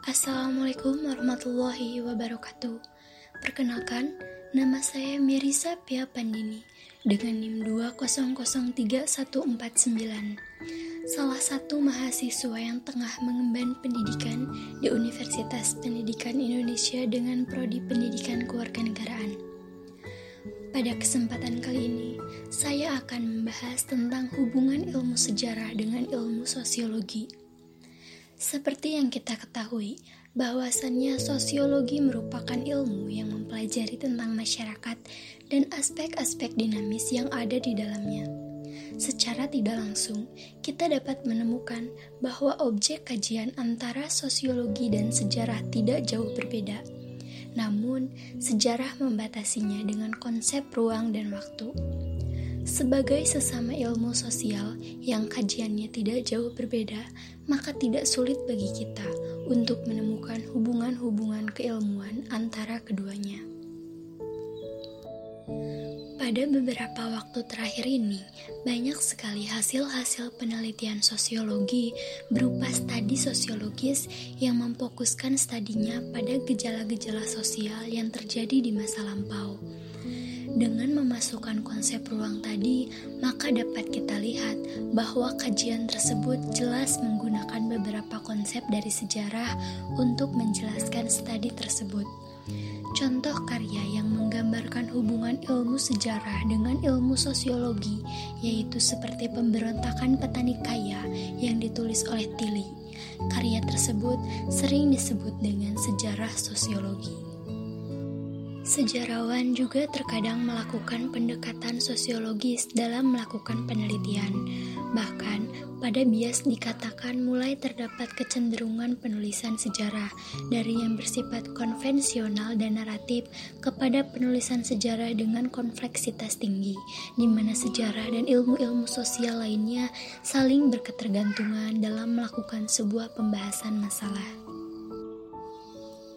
Assalamualaikum warahmatullahi wabarakatuh. Perkenalkan, nama saya Mirisa Pia Pandini dengan NIM 2003149. Salah satu mahasiswa yang tengah mengemban pendidikan di Universitas Pendidikan Indonesia dengan prodi Pendidikan Kewarganegaraan. Pada kesempatan kali ini, saya akan membahas tentang hubungan ilmu sejarah dengan ilmu sosiologi. Seperti yang kita ketahui, bahwasannya sosiologi merupakan ilmu yang mempelajari tentang masyarakat dan aspek-aspek dinamis yang ada di dalamnya. Secara tidak langsung, kita dapat menemukan bahwa objek kajian antara sosiologi dan sejarah tidak jauh berbeda namun sejarah membatasinya dengan konsep ruang dan waktu. Sebagai sesama ilmu sosial yang kajiannya tidak jauh berbeda, maka tidak sulit bagi kita untuk menemukan hubungan-hubungan keilmuan antara keduanya. Pada beberapa waktu terakhir ini, banyak sekali hasil-hasil penelitian sosiologi berupa studi sosiologis yang memfokuskan studinya pada gejala-gejala sosial yang terjadi di masa lampau. Dengan memasukkan konsep ruang tadi, maka dapat kita lihat bahwa kajian tersebut jelas menggunakan beberapa konsep dari sejarah untuk menjelaskan studi tersebut. Contoh karya yang menggambarkan hubungan ilmu sejarah dengan ilmu sosiologi, yaitu seperti pemberontakan petani kaya yang ditulis oleh Tilly. Karya tersebut sering disebut dengan sejarah sosiologi. Sejarawan juga terkadang melakukan pendekatan sosiologis dalam melakukan penelitian. Bahkan, pada bias dikatakan mulai terdapat kecenderungan penulisan sejarah dari yang bersifat konvensional dan naratif kepada penulisan sejarah dengan kompleksitas tinggi, di mana sejarah dan ilmu-ilmu sosial lainnya saling berketergantungan dalam melakukan sebuah pembahasan masalah.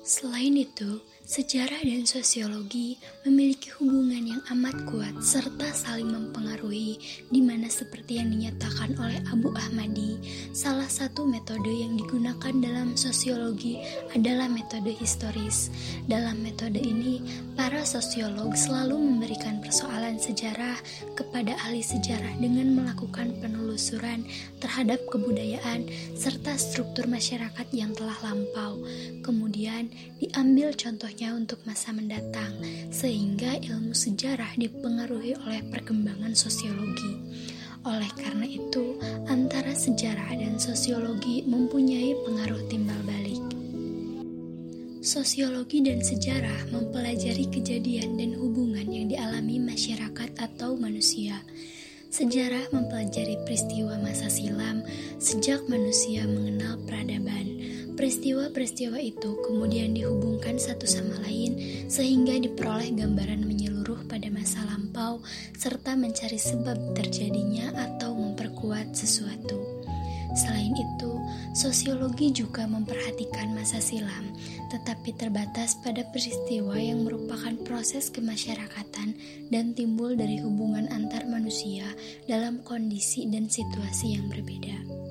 Selain itu, sejarah dan sosiologi memiliki hubungan yang amat kuat serta saling mempengaruhi di mana seperti yang dinyatakan oleh Abu Ahmadi, salah satu metode yang digunakan dalam sosiologi adalah metode historis. Dalam metode ini, para sosiolog selalu memberikan persoalan sejarah kepada ahli sejarah dengan melakukan penelusuran terhadap kebudayaan serta struktur masyarakat yang telah lampau. Kemudian diambil untuk masa mendatang, sehingga ilmu sejarah dipengaruhi oleh perkembangan sosiologi. Oleh karena itu, antara sejarah dan sosiologi mempunyai pengaruh timbal balik. Sosiologi dan sejarah mempelajari kejadian dan hubungan yang dialami masyarakat atau manusia. Sejarah mempelajari peristiwa masa silam sejak manusia mengenal peradaban. Peristiwa-peristiwa itu kemudian dihubungkan satu sama lain sehingga diperoleh gambaran menyeluruh pada masa lampau serta mencari sebab terjadinya atau memperkuat sesuatu. Selain itu, sosiologi juga memperhatikan masa silam, tetapi terbatas pada peristiwa yang merupakan proses kemasyarakatan dan timbul dari hubungan antar manusia dalam kondisi dan situasi yang berbeda.